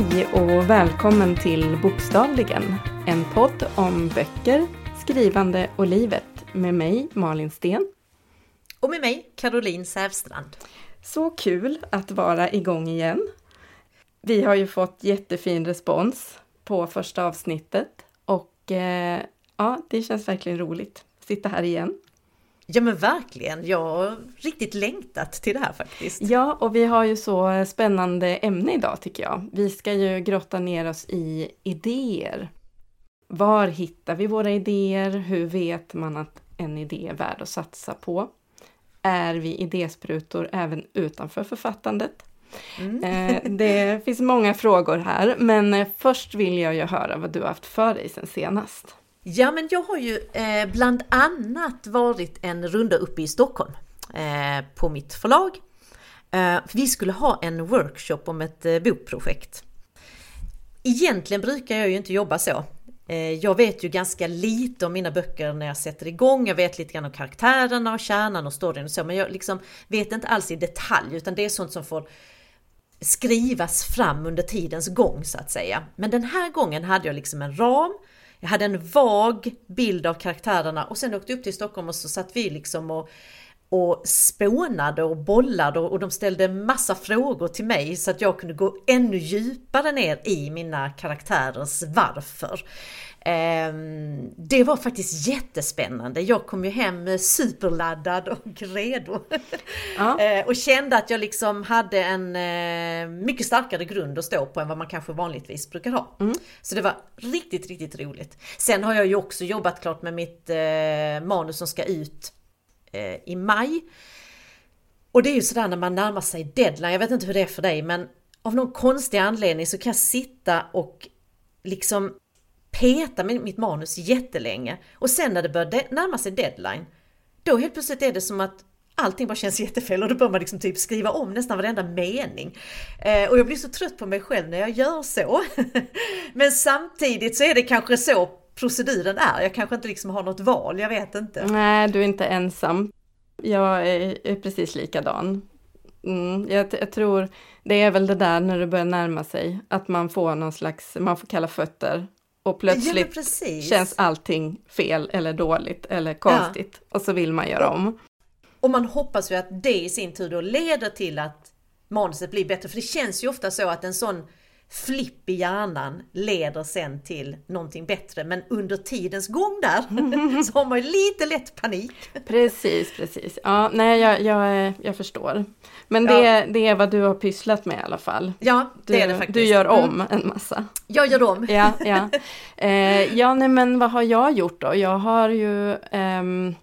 Hej och välkommen till Bokstavligen, en podd om böcker, skrivande och livet med mig Malin Sten. Och med mig Caroline Sävstrand. Så kul att vara igång igen. Vi har ju fått jättefin respons på första avsnittet och eh, ja, det känns verkligen roligt att sitta här igen. Ja men verkligen, jag har riktigt längtat till det här faktiskt. Ja, och vi har ju så spännande ämne idag tycker jag. Vi ska ju grotta ner oss i idéer. Var hittar vi våra idéer? Hur vet man att en idé är värd att satsa på? Är vi idésprutor även utanför författandet? Mm. Eh, det finns många frågor här, men eh, först vill jag ju höra vad du har haft för dig sen senast. Ja, men jag har ju eh, bland annat varit en runda uppe i Stockholm eh, på mitt förlag. Eh, vi skulle ha en workshop om ett eh, bokprojekt. Egentligen brukar jag ju inte jobba så. Eh, jag vet ju ganska lite om mina böcker när jag sätter igång. Jag vet lite grann om karaktärerna och kärnan och storyn och så, men jag liksom vet inte alls i detalj, utan det är sånt som får skrivas fram under tidens gång så att säga. Men den här gången hade jag liksom en ram jag hade en vag bild av karaktärerna och sen åkte jag upp till Stockholm och så satt vi liksom och och spånade och bollade och de ställde massa frågor till mig så att jag kunde gå ännu djupare ner i mina karaktärers varför. Ehm, det var faktiskt jättespännande. Jag kom ju hem superladdad och redo. Ja. Eh, och kände att jag liksom hade en eh, mycket starkare grund att stå på än vad man kanske vanligtvis brukar ha. Mm. Så det var riktigt, riktigt roligt. Sen har jag ju också jobbat klart med mitt eh, manus som ska ut i maj. Och det är ju sådär när man närmar sig deadline, jag vet inte hur det är för dig men av någon konstig anledning så kan jag sitta och liksom peta med mitt manus jättelänge och sen när det börjar närma sig deadline, då helt plötsligt är det som att allting bara känns jättefel och då börjar man liksom typ skriva om nästan varenda mening. Eh, och jag blir så trött på mig själv när jag gör så. Men samtidigt så är det kanske så proceduren är. Jag kanske inte liksom har något val, jag vet inte. Nej, du är inte ensam. Jag är, är precis likadan. Mm, jag, jag, tror det är väl det där när det börjar närma sig, att man får någon slags, man får kalla fötter och plötsligt ja, känns allting fel eller dåligt eller konstigt ja. och så vill man göra om. Och man hoppas ju att det i sin tur då leder till att manuset blir bättre. För det känns ju ofta så att en sån flipp i hjärnan leder sen till någonting bättre. Men under tidens gång där så har man ju lite lätt panik. Precis, precis. Ja, nej, jag, jag, jag förstår. Men det, ja. det är vad du har pysslat med i alla fall. Ja, det du, är det faktiskt. Du gör om mm. en massa. Jag gör om. Ja, ja. Eh, ja, nej, men vad har jag gjort då? Jag har ju ehm,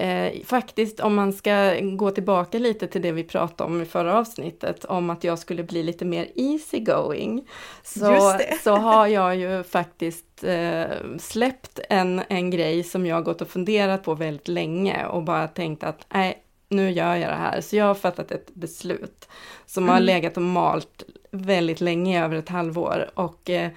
Eh, faktiskt om man ska gå tillbaka lite till det vi pratade om i förra avsnittet, om att jag skulle bli lite mer easy going. Så, så har jag ju faktiskt eh, släppt en, en grej som jag gått och funderat på väldigt länge och bara tänkt att nej, nu gör jag det här. Så jag har fattat ett beslut som mm. har legat och malt väldigt länge, över ett halvår. Och eh,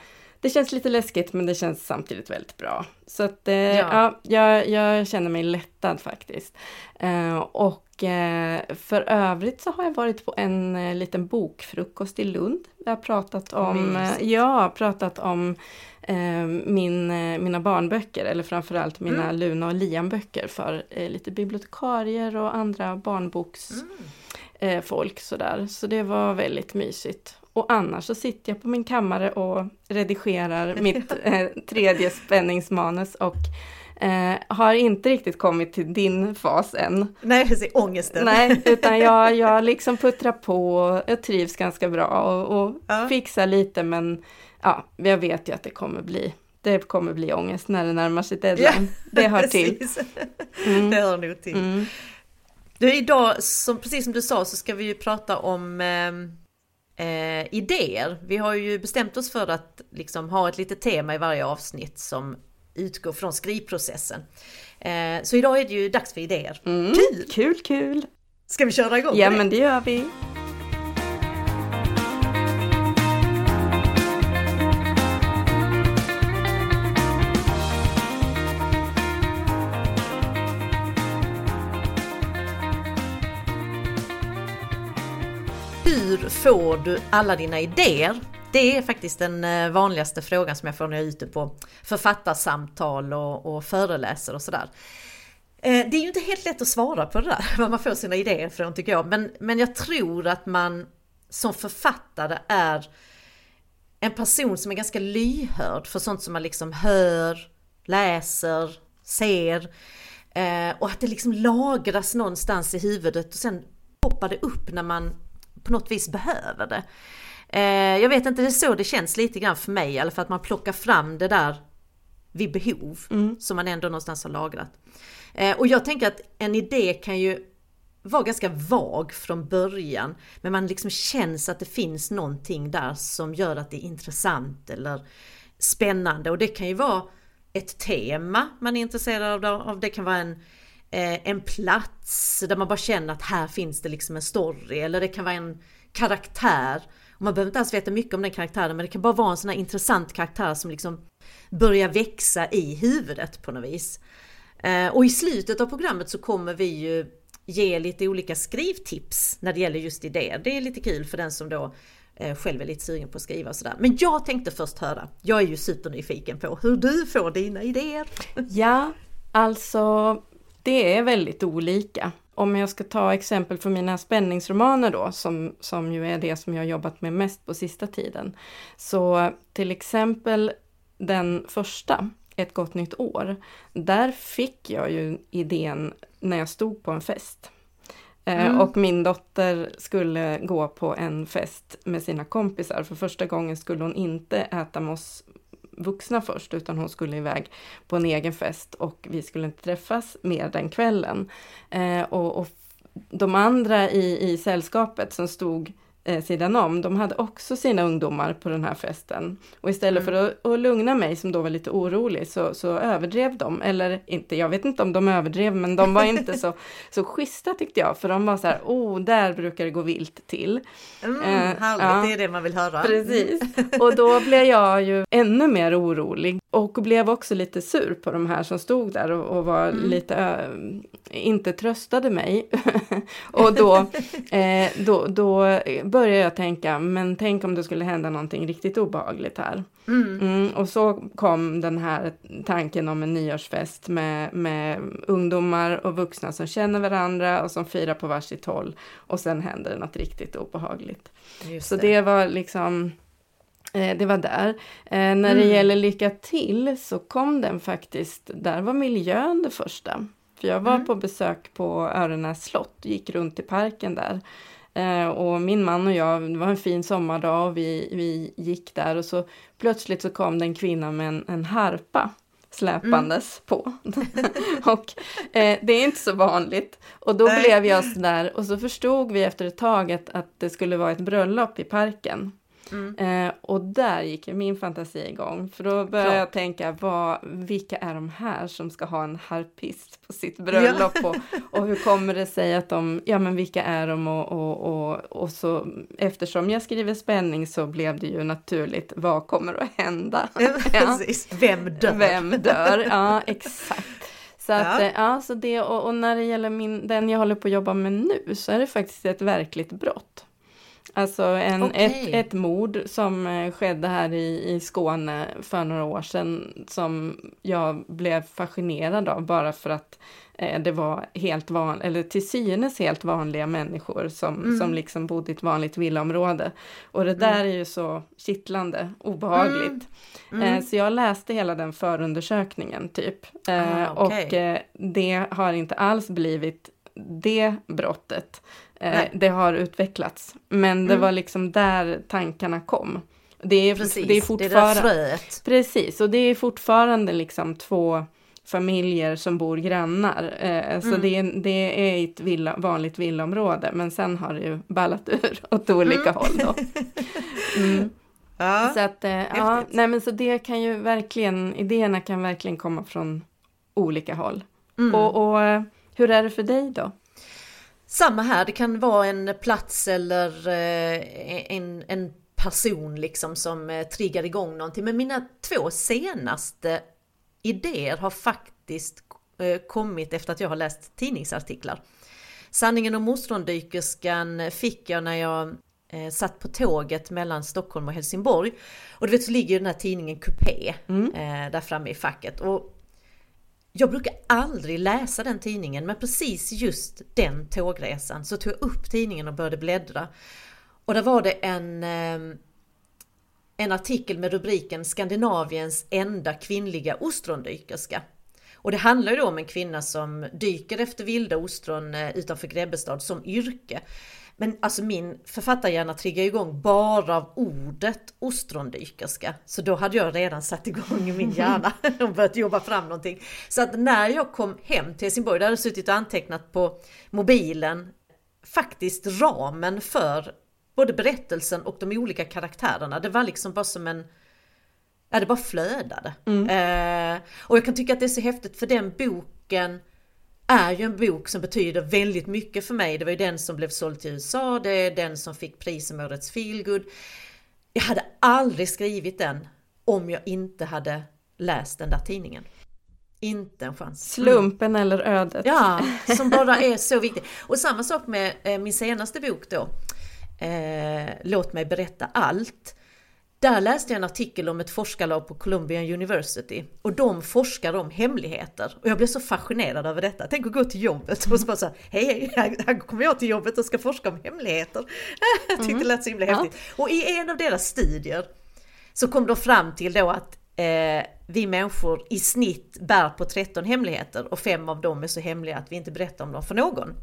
det känns lite läskigt men det känns samtidigt väldigt bra. Så att eh, ja. ja jag, jag, känner mig lättad faktiskt. Eh, och eh, för övrigt så har jag varit på en eh, liten bokfrukost i Lund. Jag har pratat om, eh, ja, pratat om eh, min, mina barnböcker eller framförallt mina mm. Luna och Liam-böcker för lite bibliotekarier och andra barnboksfolk mm. sådär. Så det var väldigt mysigt. Och annars så sitter jag på min kammare och redigerar mitt eh, tredje spänningsmanus och eh, har inte riktigt kommit till din fas än. Nej, precis, ångesten. Nej, utan jag, jag liksom puttrar på och jag trivs ganska bra och, och ja. fixar lite men ja, jag vet ju att det kommer bli det kommer bli ångest när det närmar sig deadline. Ja, det hör till. Mm. Det hör nog till. Mm. Du, idag, som, precis som du sa, så ska vi ju prata om eh, eh, idéer. Vi har ju bestämt oss för att liksom ha ett litet tema i varje avsnitt som utgår från skrivprocessen. Eh, så idag är det ju dags för idéer. Mm, kul! Kul, kul! Ska vi köra igång? Ja, men det gör vi. Hur får du alla dina idéer? Det är faktiskt den eh, vanligaste frågan som jag får när jag är ute på författarsamtal och, och föreläser och sådär. Eh, det är ju inte helt lätt att svara på det där, var man får sina idéer från tycker jag. Men, men jag tror att man som författare är en person som är ganska lyhörd för sånt som man liksom hör, läser, ser. Eh, och att det liksom lagras någonstans i huvudet och sen poppar det upp när man på något vis behöver det. Eh, jag vet inte, det är så det känns lite grann för mig, eller för att man plockar fram det där vid behov mm. som man ändå någonstans har lagrat. Eh, och jag tänker att en idé kan ju vara ganska vag från början, men man liksom känns att det finns någonting där som gör att det är intressant eller spännande och det kan ju vara ett tema man är intresserad av, det kan vara en, Eh, en plats där man bara känner att här finns det liksom en story eller det kan vara en karaktär. Och man behöver inte alls veta mycket om den karaktären men det kan bara vara en sån här intressant karaktär som liksom börjar växa i huvudet på något vis. Eh, och i slutet av programmet så kommer vi ju ge lite olika skrivtips när det gäller just idéer. Det är lite kul för den som då eh, själv är lite sugen på att skriva och sådär. Men jag tänkte först höra, jag är ju supernyfiken på hur du får dina idéer. Ja, alltså det är väldigt olika. Om jag ska ta exempel för mina spänningsromaner då, som, som ju är det som jag jobbat med mest på sista tiden. Så till exempel den första, Ett gott nytt år, där fick jag ju idén när jag stod på en fest. Eh, mm. Och min dotter skulle gå på en fest med sina kompisar. För första gången skulle hon inte äta med oss vuxna först, utan hon skulle iväg på en egen fest och vi skulle inte träffas mer den kvällen. Eh, och, och, de andra i, i sällskapet som stod eh, sidan om, de hade också sina ungdomar på den här festen. Och istället mm. för att, att, lugna mig som då var lite orolig så, så överdrev de, eller inte, jag vet inte om de överdrev, men de var inte så, så schyssta tyckte jag, för de var så här, oh, där brukar det gå vilt till. Mm, eh, härligt, ja, det är det man vill höra. Precis, och då blev jag ju ännu mer orolig och blev också lite sur på de här som stod där och, och var mm. lite, äh, inte tröstade mig. och då, eh, då, då började jag tänka, men tänk om det skulle hända någonting riktigt obehagligt här. Mm. Mm, och så kom den här tanken om en nyårsfest med, med ungdomar och vuxna som känner varandra och som firar på varsitt håll. Och sen händer det något riktigt obehagligt. Just så det. det var liksom eh, det var där. Eh, när mm. det gäller Lycka till så kom den faktiskt, där var miljön det första. För jag var mm. på besök på Örenäs slott, gick runt i parken där. Eh, och min man och jag, det var en fin sommardag och vi, vi gick där och så plötsligt så kom det en kvinna med en, en harpa släpandes mm. på. och eh, det är inte så vanligt. Och då Nej. blev jag sådär, och så förstod vi efter ett tag att, att det skulle vara ett bröllop i parken. Mm. Eh, och där gick min fantasi igång, för då började Klart. jag tänka, vad, vilka är de här som ska ha en harpist på sitt bröllop? Ja. Och, och, hur kommer det sig att de, ja men vilka är de? Och, och, och, och så eftersom jag skriver spänning så blev det ju naturligt, vad kommer att hända? Ja. Vem dör? Vem dör, ja exakt. Så att, ja. ja. så det, och, och, när det gäller min, den jag håller på att jobba med nu så är det faktiskt ett verkligt brott. Alltså en, okay. ett, ett mord som eh, skedde här i, i Skåne för några år sedan som jag blev fascinerad av bara för att eh, det var helt van, eller till synes helt vanliga människor som, mm. som liksom bodde i ett vanligt villaområde. Och det där mm. är ju så kittlande, obehagligt. Mm. Eh, så jag läste hela den förundersökningen typ. Eh, ah, okay. Och eh, det har inte alls blivit det brottet. Eh, det har utvecklats. Men det mm. var liksom där tankarna kom. Det är, precis, det är fortfarande... Det är precis, och det är fortfarande liksom två familjer som bor grannar. Eh, så mm. det, är, det är ett villa, vanligt villaområde, men sen har det ju ballat ur åt olika mm. håll då. Mm. Ja, så att, eh, ja, nej men så det kan ju verkligen, idéerna kan verkligen komma från olika håll. Mm. Och, och eh, hur är det för dig då? Samma här, det kan vara en plats eller eh, en, en person liksom som eh, triggar igång någonting. Men mina två senaste idéer har faktiskt eh, kommit efter att jag har läst tidningsartiklar. Sanningen om motståndsdykerskan fick jag när jag satt på tåget mellan Stockholm och Helsingborg. Och du vet så ligger ju den här tidningen Coupé Mm. där framme i facket. Och jag brukar aldrig läsa den tidningen men precis just den tågresan så tog jag upp tidningen och började bläddra. Och där var det en, eh, en artikel med rubriken Skandinaviens enda kvinnliga ostrondykerska. Och det handlar ju då om en kvinna som dyker efter vilda ostron eh, utanför Grebbestad som yrke. Men alltså min författarhjärna triggar igång bara av ordet ostrondykerska. Så då hade jag redan satt igång min hjärna och börjat jobba fram någonting. Så att när jag kom hem till Helsingborg, där hade jag suttit och antecknat på mobilen faktiskt ramen för både berättelsen och de olika karaktärerna. Det var liksom bara som en Ja, det bara flödade. Eh, och jag kan tycka att det är så häftigt för den boken är ju en bok som betyder väldigt mycket för mig. Det var ju den som blev såld till USA, det är den som fick pris som årets feelgood. Jag hade aldrig skrivit den om jag inte hade läst den där tidningen. Inte en chans. Slumpen eller ödet. Ja, som bara är så viktig. Och samma sak med eh, min senaste bok då. Eh, Låt mig berätta allt. Där läste jag en artikel om ett forskarlag på Columbia University och de forskar om hemligheter. Och jag blev så fascinerad över detta. Tänk att gå till jobbet och så bara så här, hej, hej, här- kommer jag till jobbet och ska forska om hemligheter. Jag tyckte det lät så himla Ja. häftigt. Och i en av deras studier så kom de fram till då att eh, vi människor i snitt bär på 13 hemligheter och fem av dem är så hemliga att vi inte berättar om dem för någon.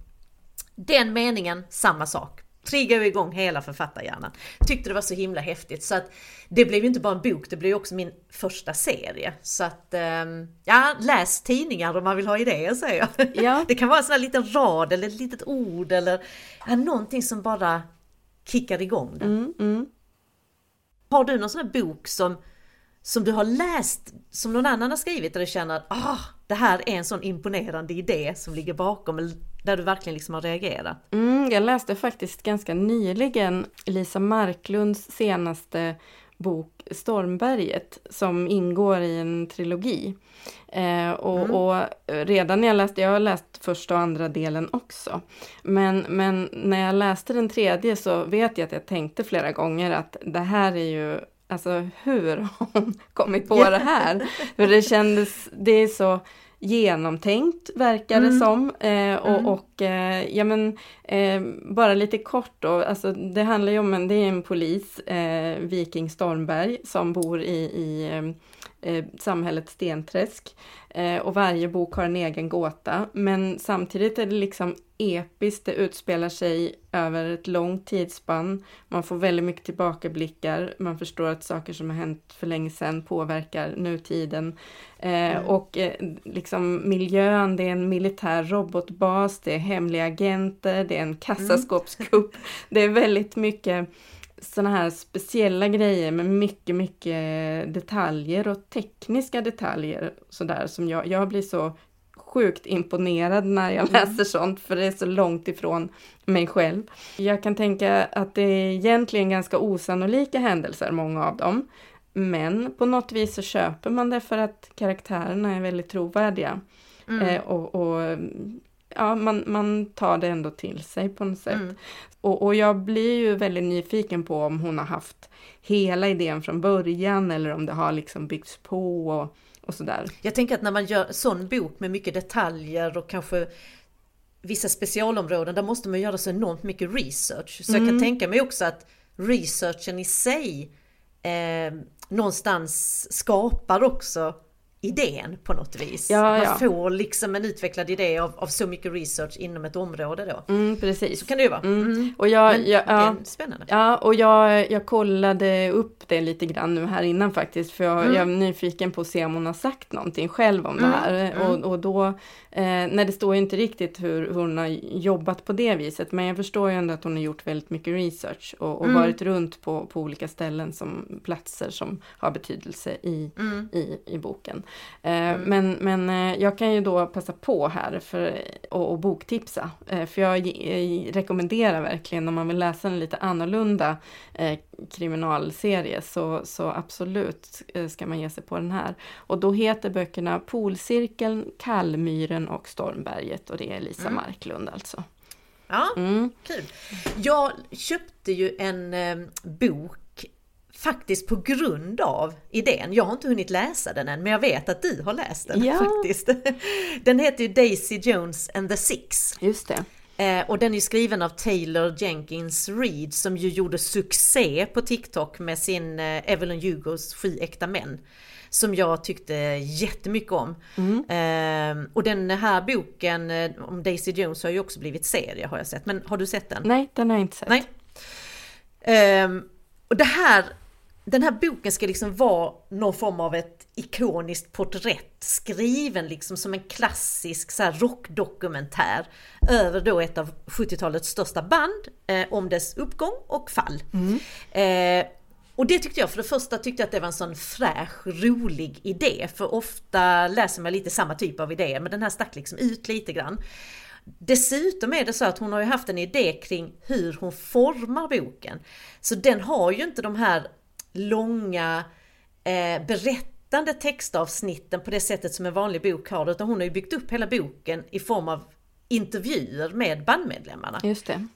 Den meningen, samma sak. Triggar igång hela författarhjärnan. Tyckte det var så himla häftigt så att det blev ju inte bara en bok, det blev också min första serie. Så att, ehm, ja, läs tidningar om man vill ha idéer säger jag. Ja. Det kan vara en sån här liten rad eller ett litet ord eller ja, någonting som bara kickar igång det. Mm, mm. Har du någon sån här bok som, som du har läst, som någon annan har skrivit där du känner att ah, det här är en sån imponerande idé som ligger bakom, där du verkligen liksom har reagerat? Mm, jag läste faktiskt ganska nyligen Lisa Marklunds senaste bok Stormberget som ingår i en trilogi. Eh, och, Mm. och redan när jag läste, jag har läst första och andra delen också. Men, men när jag läste den tredje så vet jag att jag tänkte flera gånger att det här är ju Alltså hur har hon kommit på det här? För det kändes, det är så genomtänkt verkar det Mm. som. Eh, och Mm. och eh, ja men eh, bara lite kort då, alltså det handlar ju om en, det är en polis, eh, Viking Stormberg, som bor i, i eh, samhället Stenträsk. Eh, och varje bok har en egen gåta, men samtidigt är det liksom episkt, det utspelar sig över ett långt tidsspann. Man får väldigt mycket tillbakablickar, man förstår att saker som har hänt för länge sedan påverkar nutiden. Eh, Mm. Och eh, liksom miljön, det är en militär robotbas, det är hemliga agenter, det är en kassaskåpskupp. Det är väldigt mycket sådana här speciella grejer med mycket, mycket detaljer och tekniska detaljer sådär som jag, jag blir så sjukt imponerad när jag läser sånt för det är så långt ifrån mig själv. Jag kan tänka att det är egentligen ganska osannolika händelser, många av dem. Men på något vis så köper man det för att karaktärerna är väldigt trovärdiga. Mm. Eh, och, och ja, man, man tar det ändå till sig på något sätt. Mm. Och, och jag blir ju väldigt nyfiken på om hon har haft hela idén från början eller om det har liksom byggts på och, och sådär. Jag tänker att när man gör sån bok med mycket detaljer och kanske vissa specialområden, där måste man göra så enormt mycket research. Så jag kan Mm. tänka mig också att researchen i sig eh, någonstans skapar också idén på något vis. Ja, man ja. får liksom en utvecklad idé av, av så mycket research inom ett område då. Mm, precis. Så kan det ju vara. Mm. Mm. Och jag, Men jag, ja, spännande. Ja, och jag, jag kollade upp det lite grann nu här innan faktiskt, för jag, Mm. jag är nyfiken på att se om hon har sagt någonting själv om Mm, det här. mm. Och, och då, eh, när det står ju inte riktigt hur, hur hon har jobbat på det viset, men jag förstår ju ändå att hon har gjort väldigt mycket research och, och Mm. varit runt på, på olika ställen som platser som har betydelse i, Mm. i, i boken. Eh, Mm. Men, men eh, jag kan ju då passa på här för, och, och boktipsa. Eh, för jag rekommenderar verkligen om man vill läsa en lite annorlunda kriminalserie så, så absolut ska man ge sig på den här. Och då heter böckerna Polcirkeln, Kallmyren och Stormberget och det är Lisa Mm. Marklund alltså. Ja, mm. kul. Jag köpte ju en bok faktiskt på grund av idén. Jag har inte hunnit läsa den än men jag vet att du har läst den ja. faktiskt. Den heter ju Daisy Jones and the Six. Just det. Eh, och den är skriven av Taylor Jenkins Reid som ju gjorde succé på TikTok med sin eh, Evelyn Hugos Sju äkta män. Som jag tyckte jättemycket om. Mm. Eh, och den här boken eh, om Daisy Jones har ju också blivit serie har jag sett. Men har du sett den? Nej, den har jag inte sett. Nej. Ehm, och det här den här boken ska liksom vara någon form av ett ikoniskt porträtt skriven liksom som en klassisk så här rockdokumentär över då ett av 70-talets största band eh, om dess uppgång och fall. Mm. Eh, och det tyckte jag, för det första tyckte jag att det var en sån fräsch, rolig idé. För ofta läser man lite samma typ av idéer, men den här stack liksom ut lite grann. Dessutom är det så att hon har ju haft en idé kring hur hon formar boken. Så den har ju inte de här långa eh, berättande textavsnitten på det sättet som en vanlig bok har utan hon har ju byggt upp hela boken i form av intervjuer med bandmedlemmarna. Just det.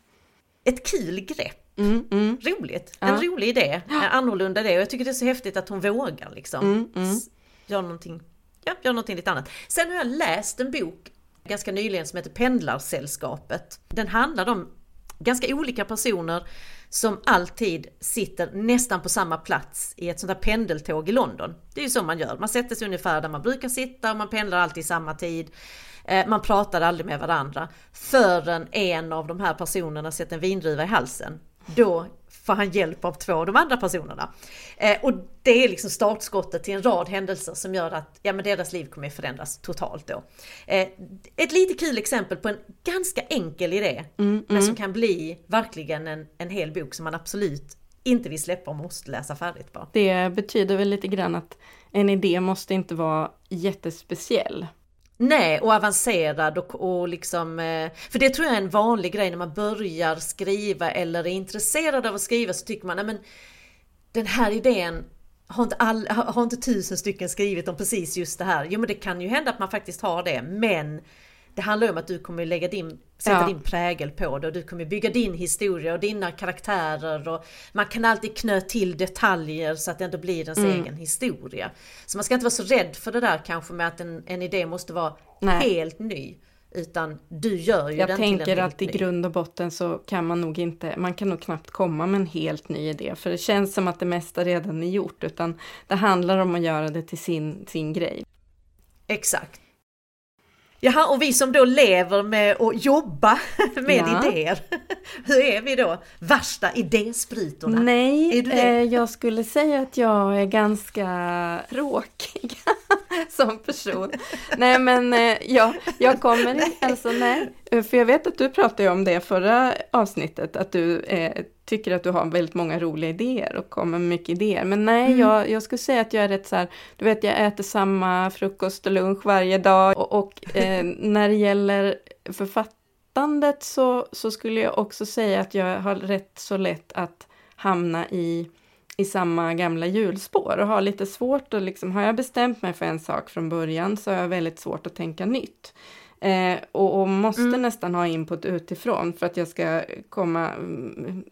Ett kul grepp. Mm, mm. Roligt, ja. en rolig idé, ja. annorlunda idé och jag tycker det är så häftigt att hon vågar liksom mm, mm. göra någonting, ja, göra någonting lite annat. Sen har jag läst en bok ganska nyligen som heter Pendlarsällskapet. Den handlar om ganska olika personer som alltid sitter nästan på samma plats i ett sånt där pendeltåg i London. Det är ju så man gör, man sätter sig ungefär där man brukar sitta och man pendlar alltid samma tid. Eh, man pratar aldrig med varandra förrän en av de här personerna sätter en vindruva i halsen. Då får han hjälp av två av de andra personerna. Eh, och det är liksom startskottet till en rad händelser som gör att ja, men deras liv kommer att förändras totalt då. Eh, ett lite kul exempel på en ganska enkel idé, mm, men som mm. kan bli verkligen en, en hel bok som man absolut inte vill släppa och måste läsa färdigt bara. Det betyder väl lite grann att en idé måste inte vara jättespeciell. Nej, och avancerad och, och liksom, eh, för det tror jag är en vanlig grej när man börjar skriva eller är intresserad av att skriva så tycker man, nej men den här idén har inte, all, har inte tusen stycken skrivit om precis just det här. Jo men det kan ju hända att man faktiskt har det, men det handlar om att du kommer lägga din, sätta ja. din prägel på det och du kommer bygga din historia och dina karaktärer och man kan alltid knö till detaljer så att det ändå blir ens mm. egen historia. Så man ska inte vara så rädd för det där kanske med att en, en idé måste vara Nej. helt ny. Utan du gör ju Jag den tänker till en att i grund och botten så kan man nog inte, man kan nog knappt komma med en helt ny idé. För det känns som att det mesta redan är gjort. Utan det handlar om att göra det till sin, sin grej. Exakt. Jaha, och vi som då lever med att jobba med ja. idéer. Hur är vi då? Värsta idésprutorna? Nej, eh, jag skulle säga att jag är ganska tråkig som person. nej men eh, ja, jag kommer nej. alltså nej. För jag vet att du pratade om det förra avsnittet, att du eh, tycker att du har väldigt många roliga idéer och kommer med mycket idéer. Men nej, mm. jag, jag skulle säga att jag är rätt så här, du vet jag äter samma frukost och lunch varje dag och, och eh, när det gäller författandet så, så skulle jag också säga att jag har rätt så lätt att hamna i i samma gamla hjulspår och har lite svårt att liksom, har jag bestämt mig för en sak från början så har jag väldigt svårt att tänka nytt. Eh, och, och, måste mm. nästan ha input utifrån för att jag ska komma mm,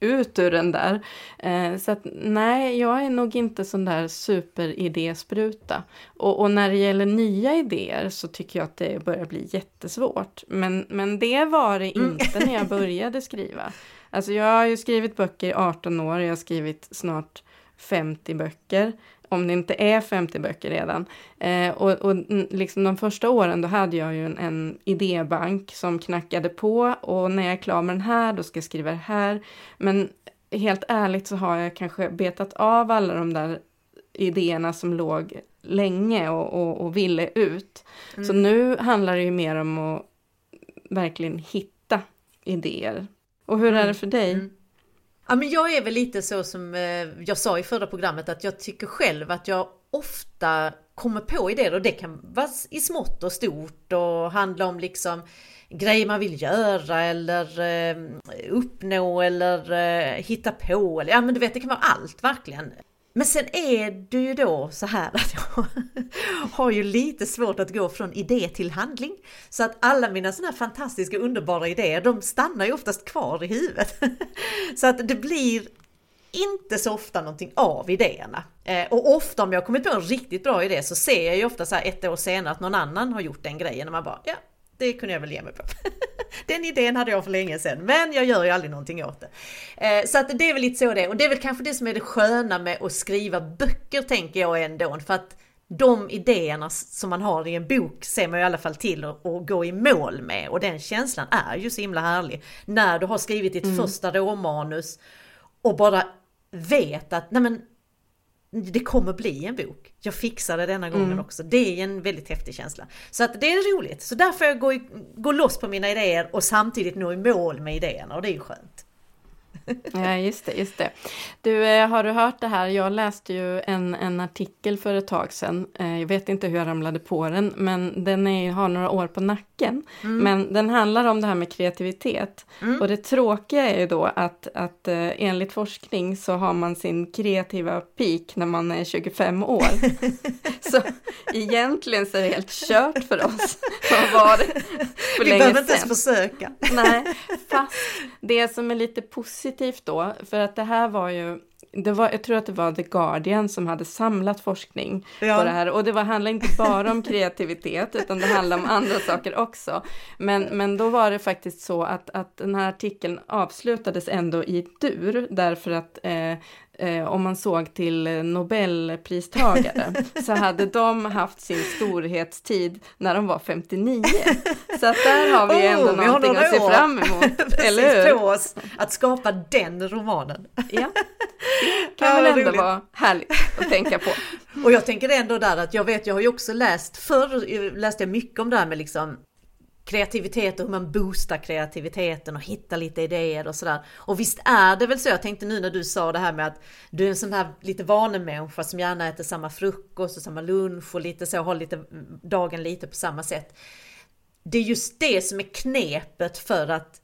ut ur den där. Eh, så att nej, jag är nog inte sån där superidéspruta. Och, och när det gäller nya idéer så tycker jag att det börjar bli jättesvårt. Men, men det var det mm. inte mm. när jag började skriva. Alltså jag har ju skrivit böcker i 18 år, jag har skrivit snart 50 böcker om det inte är 50 böcker redan. Eh, och, och liksom de första åren då hade jag ju en, en, idébank som knackade på och när jag är klar med den här då ska jag skriva det här. Men helt ärligt så har jag kanske betat av alla de där idéerna som låg länge och, och, och ville ut. Mm. Så nu handlar det ju mer om att verkligen hitta idéer. Och hur är det för dig? Mm. Ja, men jag är väl lite så som eh, jag sa i förra programmet att jag tycker själv att jag ofta kommer på idéer och det kan vara i smått och stort och handla om liksom grejer man vill göra eller eh, uppnå eller eh, hitta på. Eller, ja men du vet det kan vara allt verkligen. Men sen är det ju då så här att jag har ju lite svårt att gå från idé till handling. Så att alla mina sådana här fantastiska underbara idéer, de stannar ju oftast kvar i huvudet. Så att det blir inte så ofta någonting av idéerna. Eh, och ofta om jag kommit på en riktigt bra idé så ser jag ju ofta så här ett år senare att någon annan har gjort den grejen och man bara ja, det kunde jag väl ge mig på. Den idén hade jag för länge sedan, men jag gör ju aldrig någonting åt det. Eh, så att det är väl lite så det är. Och det är väl kanske det som är det sköna med att skriva böcker tänker jag ändå. För att de idéerna som man har i en bok ser man i alla fall till att, gå i mål med. Och den känslan är ju så himla härlig. När du har skrivit ditt mm. första råmanus och bara vet att nej men, det kommer bli en bok. Jag fixar det denna gången mm. också. Det är en väldigt häftig känsla. Så att det är roligt. Så där får jag gå, gå loss på mina idéer och samtidigt nå i mål med idéerna och det är ju skönt. Ja, just det, just det. Du, eh, har du hört det här? Jag läste ju en, en artikel för ett tag sedan. Eh, jag vet inte hur jag ramlade på den, men den är, har några år på nacken. Mm. Men den handlar om det här med kreativitet. Mm. Och det tråkiga är ju då att, att eh, enligt forskning så har man sin kreativa peak när man är 25 år. så egentligen så är det helt kört för oss. Var för Vi behöver inte ens försöka. Nej, fast det som är lite positivt positivt då, för att det här var ju det var, jag tror att det var The Guardian som hade samlat forskning ja. på det här och det var, handlade inte bara om kreativitet utan det handlade om andra saker också. Men, men då var det faktiskt så att, att den här artikeln avslutades ändå i dur därför att eh, eh, om man såg till Nobelpristagare så hade de haft sin storhetstid när de var 59. Så att där har vi ändå oh, någonting att se fram emot. eller hur? på oss att skapa den romanen. Ja, det kan ja, väl ändå roligt. vara härligt att tänka på. Och jag tänker ändå där att jag vet, jag har ju också läst, förr läste jag mycket om det här med liksom kreativitet och hur man boostar kreativiteten och hittar lite idéer och sådär. Och visst är det väl så, jag tänkte nu när du sa det här med att du är en sån här lite vanemänniska som gärna äter samma frukost och samma lunch och lite så, har lite dagen lite på samma sätt. Det är just det som är knepet för att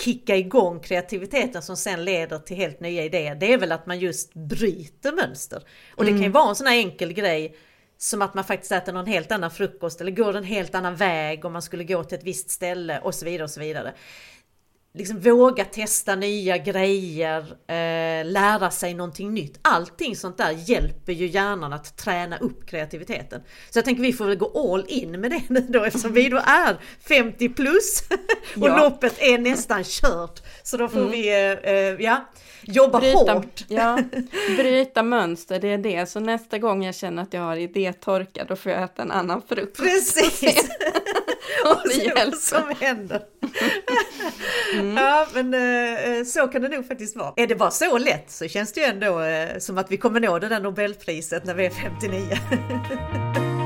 kicka igång kreativiteten som sen leder till helt nya idéer. Det är väl att man just bryter mönster. Och det kan ju mm. vara en sån här enkel grej som att man faktiskt äter någon helt annan frukost eller går en helt annan väg om man skulle gå till ett visst ställe och så vidare och så vidare. Liksom våga testa nya grejer, eh, lära sig någonting nytt. Allting sånt där hjälper ju hjärnan att träna upp kreativiteten. Så jag tänker vi får väl gå all in med det nu då eftersom vi då är 50 plus och ja. loppet är nästan kört. Så då får mm. vi, eh, eh ja jobba bryta, hårt. Ja, bryta mönster, det är det. Så nästa gång jag känner att jag har idétorka, då får jag äta en annan frukt. Precis! och det hjälper. som händer. Mm. Ja, men eh, så kan det nog faktiskt vara. Är det bara så lätt så känns det ju ändå eh, som att vi kommer nå det där Nobelpriset när vi är 59.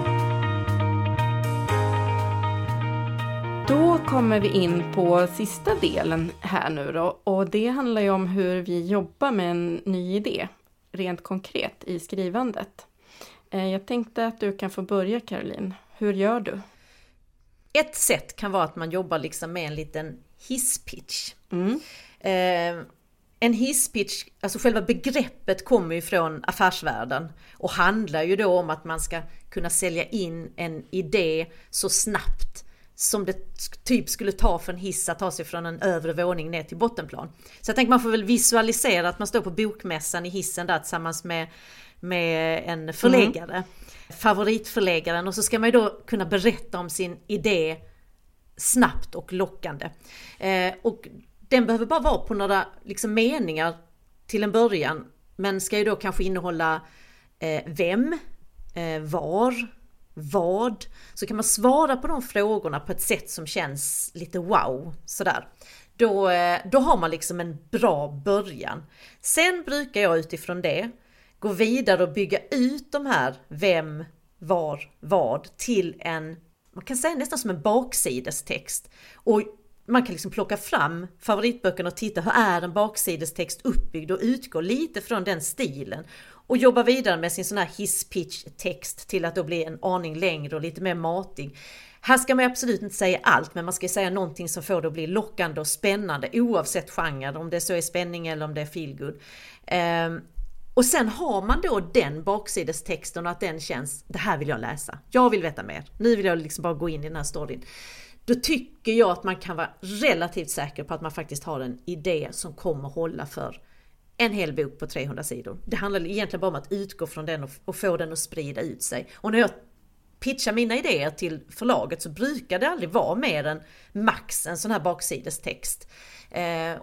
Då kommer vi in på sista delen här nu då och det handlar ju om hur vi jobbar med en ny idé rent konkret i skrivandet. Eh, jag tänkte att du kan få börja Caroline. Hur gör du? Ett sätt kan vara att man jobbar liksom med en liten hisspitch. Mm. Eh, en hisspitch, alltså själva begreppet kommer ju från affärsvärlden och handlar ju då om att man ska kunna sälja in en idé så snabbt som det typ skulle ta för en hiss att ta sig från en övre våning ner till bottenplan. Så jag tänker man får väl visualisera att man står på bokmässan i hissen där tillsammans med, med en förläggare. Mm. Favoritförläggaren och så ska man ju då kunna berätta om sin idé snabbt och lockande. Eh, och den behöver bara vara på några liksom, meningar till en början. Men ska ju då kanske innehålla eh, vem, eh, var, vad, så kan man svara på de frågorna på ett sätt som känns lite wow sådär. Då, eh, då har man liksom en bra början. Sen brukar jag utifrån det gå vidare och bygga ut de här vem, var, vad till en, man kan säga nästan som en baksidestext. Och man kan liksom plocka fram favoritböckerna och titta hur är en baksidestext uppbyggd och utgå lite från den stilen och jobba vidare med sin sån här hisspitch text till att då bli en aning längre och lite mer matig. Här ska man absolut inte säga allt, men man ska säga någonting som får det att bli lockande och spännande oavsett genre, om det så är spänning eller om det är feelgood. Ehm, och sen har man då den baksidestexten och att den känns, det här vill jag läsa. Jag vill veta mer. Nu vill jag liksom bara gå in i den här storyn. Då tycker jag att man kan vara relativt säker på att man faktiskt har en idé som kommer hålla för en hel bok på 300 sidor. Det handlar egentligen bara om att utgå från den och, och få den att sprida ut sig. Och när jag pitchar mina idéer till förlaget så brukar det aldrig vara mer än max en sån här baksidestext. Eh,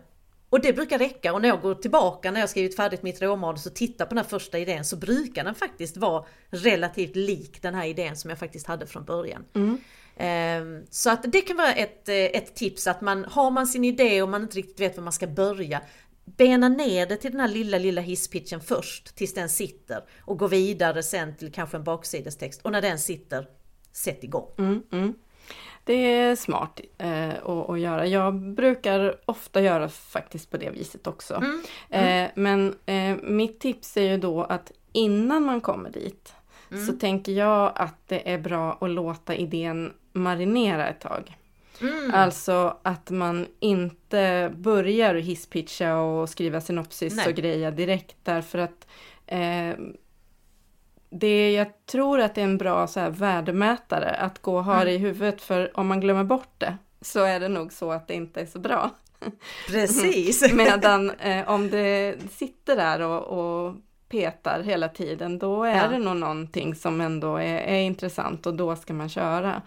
och det brukar räcka och när jag går tillbaka när jag skrivit färdigt mitt råmanus och tittar på den här första idén så brukar den faktiskt vara relativt lik den här idén som jag faktiskt hade från början. Mm. Eh, så att det kan vara ett, eh, ett tips att man har man sin idé och man inte riktigt vet var man ska börja bena ner det till den här lilla, lilla hisspitchen först tills den sitter och gå vidare sen till kanske en baksidestext och när den sitter, sätt igång. Mm, mm. Det är smart eh, att, att, göra. Jag brukar ofta göra faktiskt på det viset också. Mm, mm. eh, men eh, mitt tips är ju då att innan man kommer dit mm. så tänker jag att det är bra att låta idén marinera ett tag. Mm. Alltså att man inte börjar hisspitcha och skriva synopsis Nej. och grejer direkt därför att eh, det, jag tror att det är en bra så här, värdemätare att gå och ha mm. det i huvudet för om man glömmer bort det så är det nog så att det inte är så bra. Precis! Medan eh, om det sitter där och, och petar hela tiden då är ja. det nog någonting som ändå är, är intressant och då ska man köra.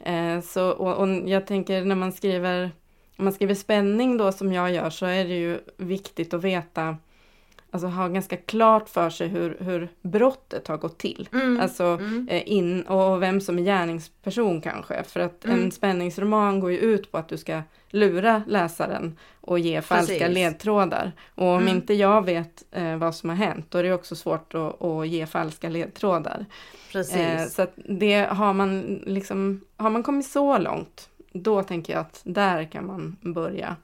Eh, så, och, och, jag tänker när man skriver, om man skriver spänning då som jag gör så är det ju viktigt att veta Alltså ha ganska klart för sig hur, hur brottet har gått till. Mm. Alltså mm. Eh, in, och vem som är gärningsperson kanske. För att mm. en spänningsroman går ju ut på att du ska lura läsaren och ge falska Precis. ledtrådar. Och om mm. inte jag vet eh, vad som har hänt då är det också svårt att, att ge falska ledtrådar. Eh, så att det har man liksom, har man kommit så långt, då tänker jag att där kan man börja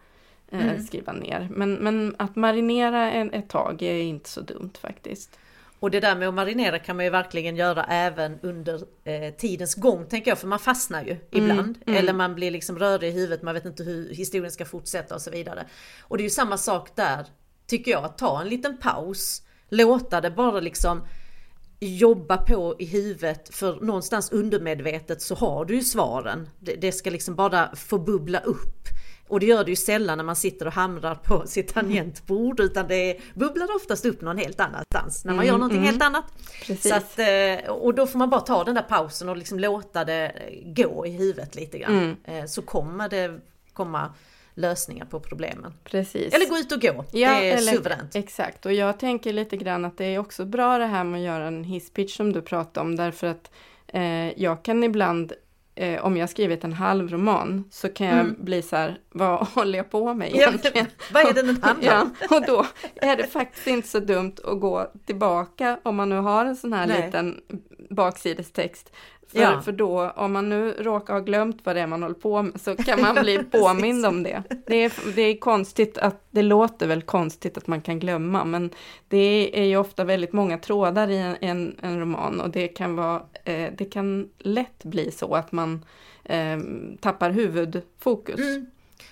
eh, mm. skriva ner. Men, men att marinera en, ett tag är inte så dumt faktiskt. Och det där med att marinera kan man ju verkligen göra även under eh, tidens gång tänker jag, för man fastnar ju mm, ibland. Mm. Eller man blir liksom rörig i huvudet, man vet inte hur historien ska fortsätta och så vidare. Och det är ju samma sak där, tycker jag, att ta en liten paus, låta det bara liksom jobba på i huvudet för någonstans undermedvetet så har du ju svaren. Det, det ska liksom bara få bubbla upp. Och det gör det ju sällan när man sitter och hamrar på sitt tangentbord utan det bubblar oftast upp någon helt annanstans när man mm, gör någonting mm. helt annat. Så att, eh, och då får man bara ta den där pausen och liksom låta det gå i huvudet lite grann. Mm. Eh, så kommer det komma lösningar på problemen. Precis. Eller gå ut och gå, ja, det är eller, suveränt. Exakt, och jag tänker lite grann att det är också bra det här med att göra en hisspitch som du pratade om därför att eh, jag kan ibland eh, om jag skrivit en halv roman så kan jag mm. bli så här, vad håller jag på med egentligen? Ja, vad är det den handlar om? ja, och då är det faktiskt inte så dumt att gå tillbaka om man nu har en sån här Nej. liten baksidestext för, ja. för då, om man nu råkar ha glömt vad det är man håller på med, så kan man bli påmind om det. Det är, det är konstigt att, det låter väl konstigt att man kan glömma, men det är ju ofta väldigt många trådar i en, en, en roman och det kan vara, eh, det kan lätt bli så att man eh, tappar huvudfokus. Mm.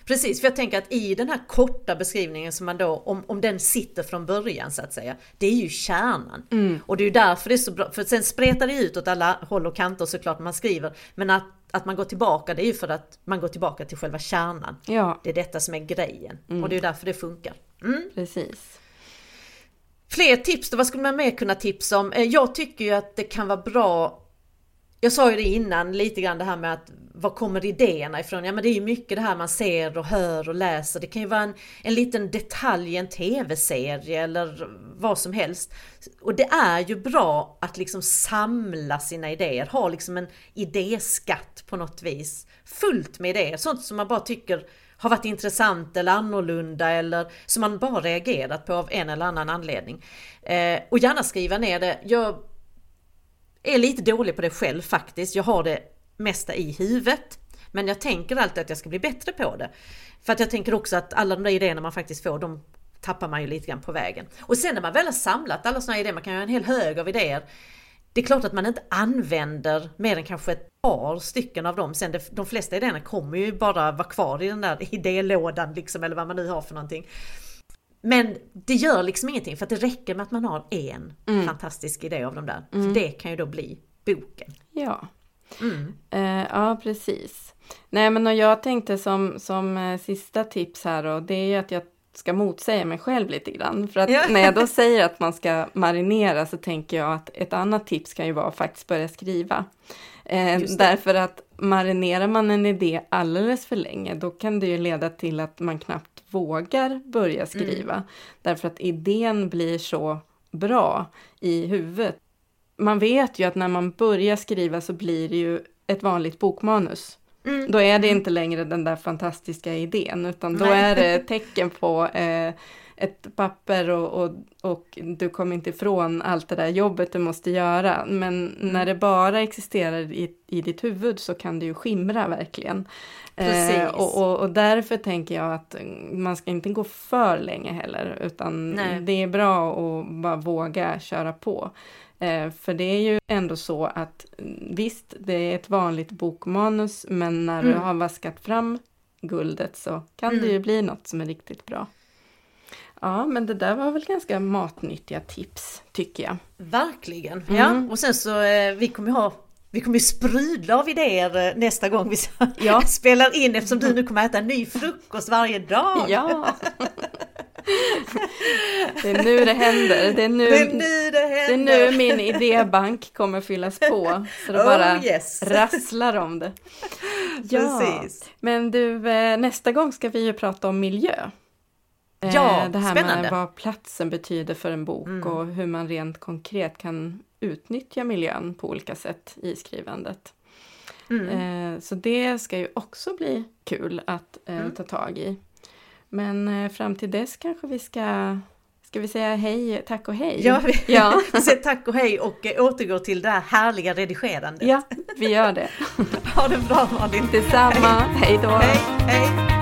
Precis, för jag tänker att i den här korta beskrivningen som man då, om, om den sitter från början så att säga, det är ju kärnan. Mm. Och det är ju därför det är så bra, för sen spretar det ut åt alla håll och kanter såklart när man skriver, men att, att man går tillbaka det är ju för att man går tillbaka till själva kärnan. Ja. Det är detta som är grejen mm. och det är därför det funkar. Mm. Precis. Fler tips då, vad skulle man mer kunna tipsa om? Eh, jag tycker ju att det kan vara bra jag sa ju det innan lite grann det här med att var kommer idéerna ifrån? Ja men det är ju mycket det här man ser och hör och läser. Det kan ju vara en, en liten detalj i en tv-serie eller vad som helst. Och det är ju bra att liksom samla sina idéer, ha liksom en idéskatt på något vis. Fullt med idéer, sånt som man bara tycker har varit intressant eller annorlunda eller som man bara reagerat på av en eller annan anledning. Eh, och gärna skriva ner det. Jag är lite dålig på det själv faktiskt. Jag har det mesta i huvudet. Men jag tänker alltid att jag ska bli bättre på det. För att jag tänker också att alla de där idéerna man faktiskt får, de tappar man ju lite grann på vägen. Och sen när man väl har samlat alla sådana idéer, man kan ju ha en hel hög av idéer. Det är klart att man inte använder mer än kanske ett par stycken av dem. Sen det, de flesta idéerna kommer ju bara vara kvar i den där idélådan liksom, eller vad man nu har för någonting. Men det gör liksom ingenting för att det räcker med att man har en Mm. fantastisk idé av de där. För det kan ju då bli boken. Ja. Mm. Eh, ja, precis. Nej, men och jag tänkte som, som eh, sista tips här då, det är ju att jag ska motsäga mig själv lite grann. För att Ja. när jag då säger att man ska marinera så tänker jag att ett annat tips kan ju vara att faktiskt börja skriva. Eh, därför att marinerar man en idé alldeles för länge, då kan det ju leda till att man knappt vågar börja skriva. Därför att idén blir så bra i huvudet. Man vet ju att när man börjar skriva så blir det ju ett vanligt bokmanus. Mm. Då är det inte längre den där fantastiska idén, utan då Nej. är det tecken på eh, ett papper och, och, och du kommer inte ifrån allt det där jobbet du måste göra. Men Mm. när det bara existerar i, i ditt huvud så kan det ju skimra verkligen. Eh, och, och, och därför tänker jag att mm, man ska inte gå för länge heller, utan Nej. det är bra att bara våga köra på. Eh, för det är ju ändå så att mm, visst, det är ett vanligt bokmanus, men när du Mm. har vaskat fram guldet så kan det Mm. ju bli något som är riktigt bra. Ja, men det där var väl ganska matnyttiga tips, tycker jag. Verkligen! Mm. Ja, och sen så eh, vi kommer ha vi kommer sprudla av idéer eh, nästa gång vi Ja. spelar in eftersom du nu kommer äta ny frukost varje dag. Ja! det är nu det händer. Det är nu, Det är nu det det är händer! nu min idébank kommer fyllas på. Så det Oh, bara yes. rasslar om det. Ja, Precis. men du, eh, nästa gång ska vi ju prata om miljö. Eh, Ja, det här spännande. med vad platsen betyder för en bok Mm. och hur man rent konkret kan utnyttja miljön på olika sätt i skrivandet. Mm. Eh, Så det ska ju också bli kul att eh, Mm. ta tag i. Men eh, fram till dess kanske vi ska, ska vi säga hej, tack och hej? Ja, vi ja, säger tack och hej och eh, återgår till det här härliga redigerandet. ja vi gör det. Ha det bra Malin! Detsamma, hej då! Hej, hej!